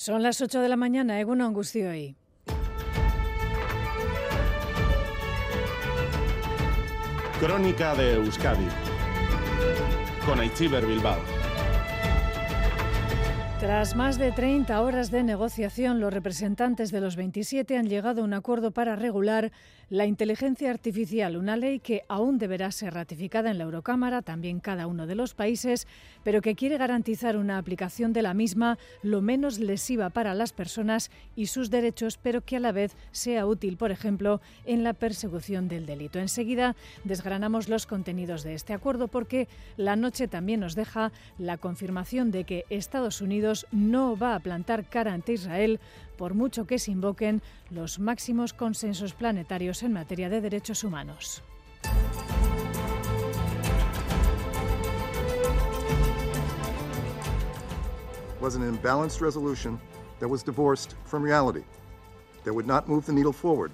Son las 8 de la mañana, Eguno Angustio Crónica de Euskadi con Aichiber Bilbao. Tras más de 30 horas de negociación, los representantes de los 27 han llegado a un acuerdo para regular la inteligencia artificial, una ley que aún deberá ser ratificada en la Eurocámara, también cada uno de los países, pero que quiere garantizar una aplicación de la misma lo menos lesiva para las personas y sus derechos, pero que a la vez sea útil, por ejemplo, en la persecución del delito. Enseguida desgranamos los contenidos de este acuerdo porque la noche también nos deja la confirmación de que Estados Unidos no va a plantar cara ante Israel por mucho que se invoquen los máximos consensos planetarios en materia de derechos humanos. was an imbalanced resolution that was divorced from reality, that would not move the needle forward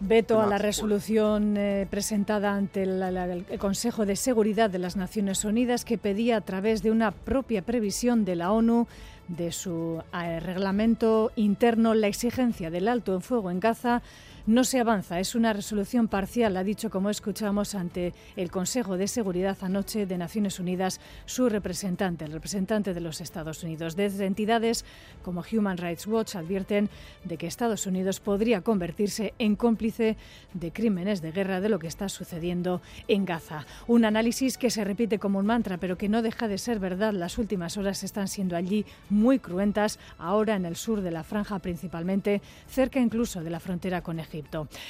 Veto a la resolución eh, presentada ante el Consejo de Seguridad de las Naciones Unidas que pedía a través de una propia previsión de la ONU de su eh, reglamento interno la exigencia del alto en fuego en Gaza no se avanza. Es una resolución parcial, ha dicho, como escuchamos, ante el Consejo de Seguridad anoche de Naciones Unidas su representante, el representante de los Estados Unidos. Desde entidades como Human Rights Watch advierten de que Estados Unidos podría convertirse en cómplice de crímenes de guerra de lo que está sucediendo en Gaza. Un análisis que se repite como un mantra, pero que no deja de ser verdad. Las últimas horas están siendo allí muy cruentas, ahora en el sur de la franja principalmente, cerca incluso de la frontera con Egipto.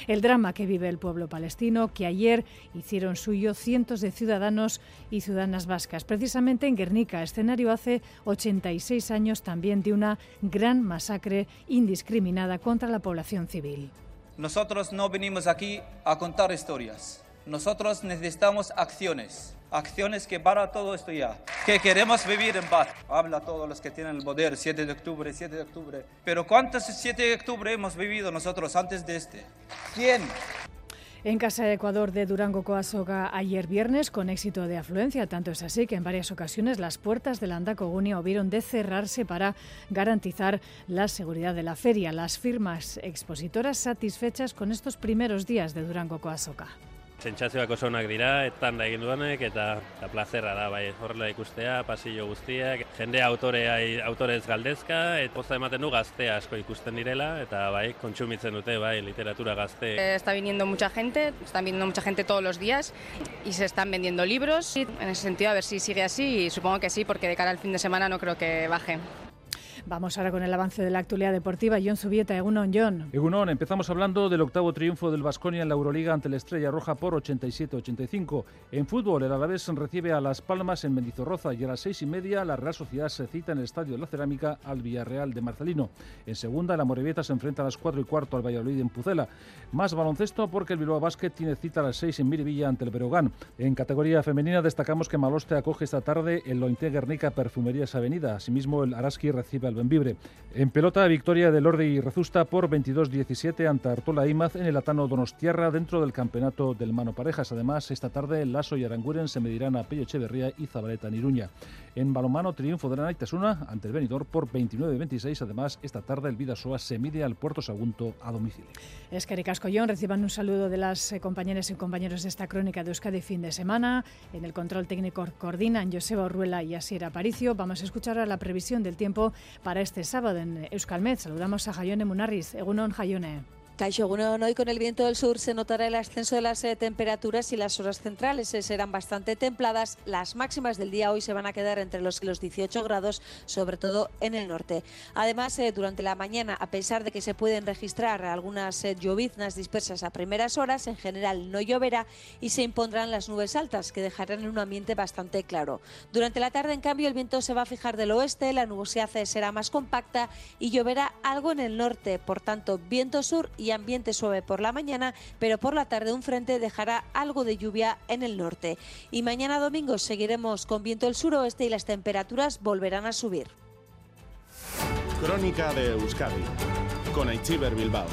El drama que vive el pueblo palestino, que ayer hicieron suyo cientos de ciudadanos y ciudadanas vascas, precisamente en Guernica, escenario hace 86 años también de una gran masacre indiscriminada contra la población civil. Nosotros no venimos aquí a contar historias. Nosotros necesitamos acciones acciones que para todo esto ya. Que queremos vivir en paz. Habla a todos los que tienen el poder, 7 de octubre, 7 de octubre. Pero ¿cuántos 7 de octubre hemos vivido nosotros antes de este? ¿Quién? En Casa de Ecuador de Durango Coasoga ayer viernes con éxito de afluencia. Tanto es así que en varias ocasiones las puertas de la Andacogunia hubieron de cerrarse para garantizar la seguridad de la feria. Las firmas expositoras satisfechas con estos primeros días de Durango Coasoga. Sentsazioak oso onak dira, tanda egin duanek eta, eta plazerra da, bai, horrela ikustea, pasillo guztiak, jende autorea, autorez galdezka, eta posta ematen du gazte asko ikusten direla, eta bai, kontsumitzen dute, bai, literatura gazte. Eh, está viniendo mucha gente, están viniendo mucha gente todos los días, y se están vendiendo libros, en ese sentido, a ver si sigue así, y supongo que sí, porque de cara al fin de semana no creo que baje. Vamos ahora con el avance de la actualidad deportiva. John Zubieta, Egunon, John. Egunon, empezamos hablando del octavo triunfo del Vasconia en la Euroliga ante la Estrella Roja por 87-85. En fútbol, el Alavés recibe a Las Palmas en Mendizorroza y a las seis y media la Real Sociedad se cita en el Estadio de la Cerámica al Villarreal de Marcelino. En segunda, la Morevieta se enfrenta a las cuatro y cuarto al Valladolid en Pucela. Más baloncesto porque el Bilbao Basket tiene cita a las seis en Miribilla ante el Berogán. En categoría femenina destacamos que Maloste acoge esta tarde el Lointe Guernica Perfumerías Avenida. Asimismo, el Araski recibe al Benvibre. En pelota, victoria del Lordi y Rezusta por 22-17 ante Artola Imaz en el Atano Donostiarra dentro del campeonato del Mano Parejas. Además, esta tarde Lasso y Aranguren se medirán a Pello Echeverría y Zabaleta Niruña. En balomano, triunfo de la Naitasuna ante el Benidorm por 29-26. Además, esta tarde el Vidasoa se mide al Puerto Sagunto a domicilio. Es que reciban un saludo de las eh, compañeras y compañeros de esta crónica de Euskadi fin de semana. En el control técnico coordinan Joseba Ruela y Asier Aparicio. Vamos a escuchar a la previsión del tiempo para este sábado en Euskalmet. Saludamos a Jayone Munarriz. Egunon, Jayone. Caixo hoy con el viento del sur se notará el ascenso de las eh, temperaturas y las horas centrales eh, serán bastante templadas. Las máximas del día hoy se van a quedar entre los, los 18 grados, sobre todo en el norte. Además, eh, durante la mañana, a pesar de que se pueden registrar algunas lloviznas dispersas a primeras horas, en general no lloverá y se impondrán las nubes altas, que dejarán un ambiente bastante claro. Durante la tarde, en cambio, el viento se va a fijar del oeste, la nubosidad será más compacta y lloverá algo en el norte. Por tanto, viento sur y ambiente suave por la mañana, pero por la tarde un frente dejará algo de lluvia en el norte. Y mañana domingo seguiremos con viento del suroeste y las temperaturas volverán a subir. Crónica de Euskadi con Aichiber Bilbao.